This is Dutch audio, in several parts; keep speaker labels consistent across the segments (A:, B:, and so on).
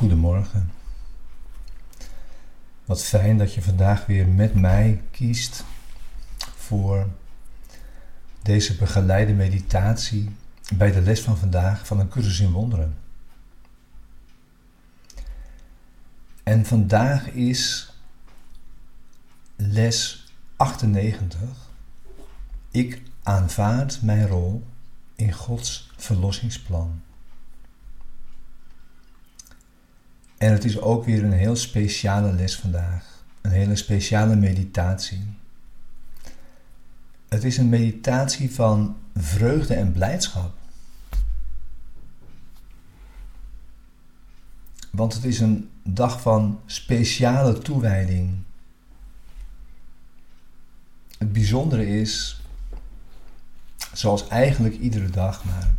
A: Goedemorgen. Wat fijn dat je vandaag weer met mij kiest voor deze begeleide meditatie bij de les van vandaag van een cursus in wonderen. En vandaag is les 98. Ik aanvaard mijn rol in Gods verlossingsplan. En het is ook weer een heel speciale les vandaag. Een hele speciale meditatie. Het is een meditatie van vreugde en blijdschap. Want het is een dag van speciale toewijding. Het bijzondere is, zoals eigenlijk iedere dag, maar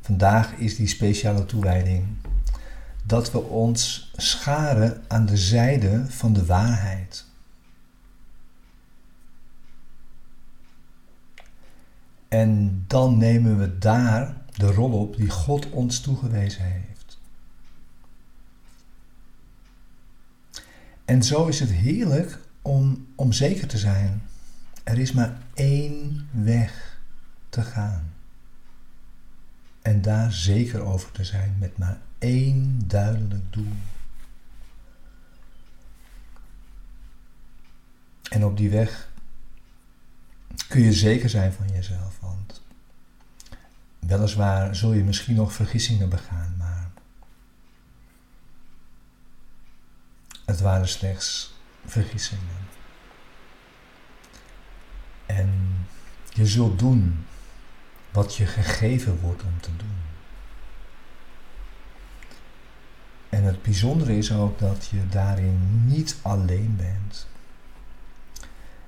A: vandaag is die speciale toewijding dat we ons scharen aan de zijde van de waarheid. En dan nemen we daar de rol op die God ons toegewezen heeft. En zo is het heerlijk om, om zeker te zijn. Er is maar één weg te gaan. En daar zeker over te zijn met maar één duidelijk doel. En op die weg kun je zeker zijn van jezelf, want weliswaar zul je misschien nog vergissingen begaan, maar het waren slechts vergissingen. En je zult doen wat je gegeven wordt om te doen. En het bijzondere is ook dat je daarin niet alleen bent.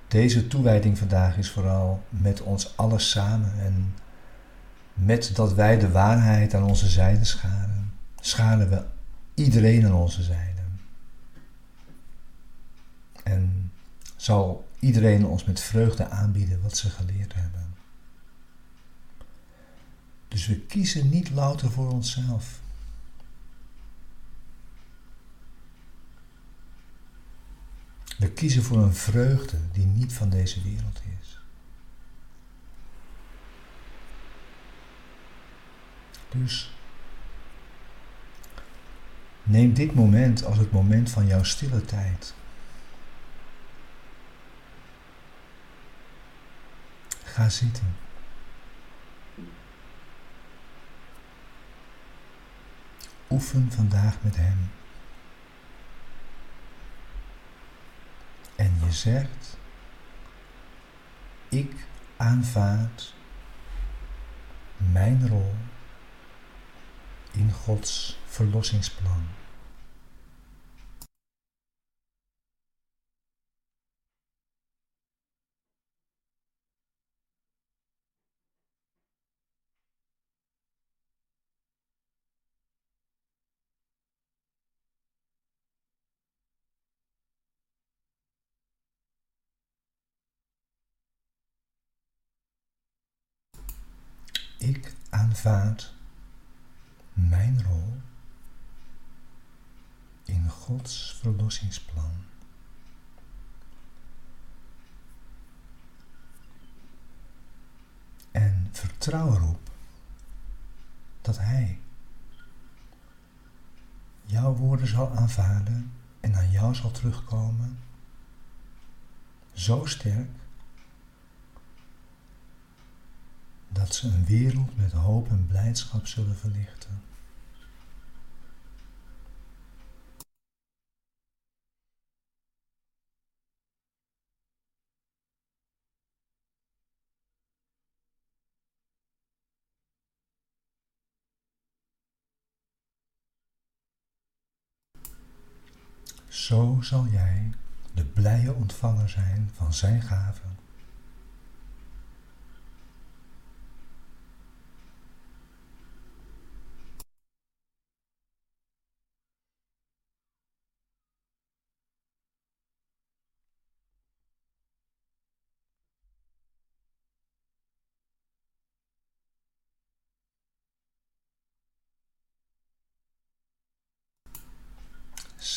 A: Deze toewijding vandaag is vooral met ons allen samen en met dat wij de waarheid aan onze zijde scharen, scharen we iedereen aan onze zijde. En zal iedereen ons met vreugde aanbieden wat ze geleerd hebben. Dus we kiezen niet louter voor onszelf. We kiezen voor een vreugde die niet van deze wereld is. Dus neem dit moment als het moment van jouw stille tijd. Ga zitten. Oefen vandaag met Hem. En je zegt, ik aanvaard mijn rol in Gods verlossingsplan. Ik aanvaard mijn rol in Gods verlossingsplan. En vertrouw erop dat Hij jouw woorden zal aanvaarden en aan jou zal terugkomen, zo sterk dat ze een wereld met hoop en blijdschap zullen verlichten. Zo zal jij de blije ontvanger zijn van zijn gaven.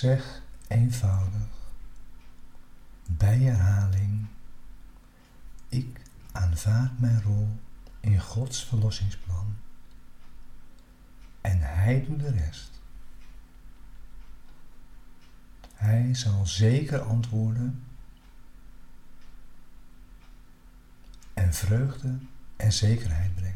A: Zeg eenvoudig bij herhaling: Ik aanvaard mijn rol in Gods verlossingsplan en Hij doet de rest. Hij zal zeker antwoorden en vreugde en zekerheid brengen.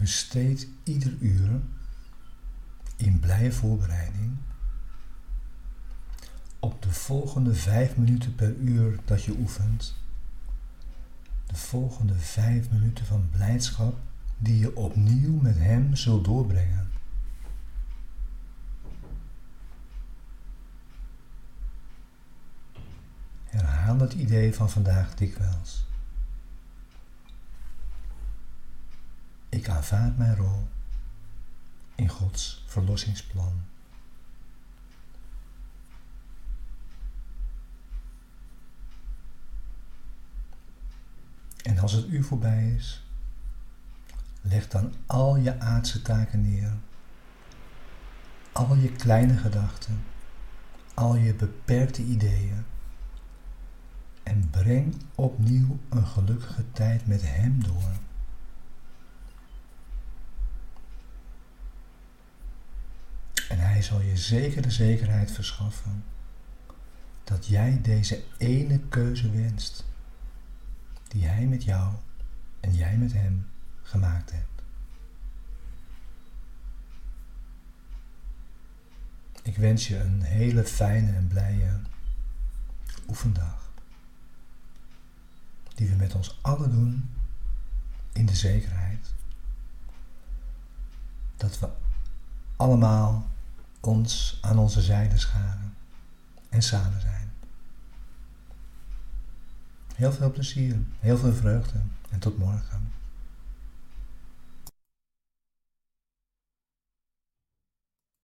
A: Besteed ieder uur in blije voorbereiding op de volgende vijf minuten per uur dat je oefent. De volgende vijf minuten van blijdschap die je opnieuw met Hem zult doorbrengen. Herhaal het idee van vandaag dikwijls. Ik aanvaard mijn rol in Gods verlossingsplan. En als het uur voorbij is, leg dan al je aardse taken neer, al je kleine gedachten, al je beperkte ideeën en breng opnieuw een gelukkige tijd met Hem door. Zal je zeker de zekerheid verschaffen dat jij deze ene keuze wenst die Hij met jou en jij met Hem gemaakt hebt. Ik wens je een hele fijne en blije oefendag. Die we met ons allen doen in de zekerheid dat we allemaal ons aan onze zijde scharen en samen zijn. Heel veel plezier, heel veel vreugde en tot morgen.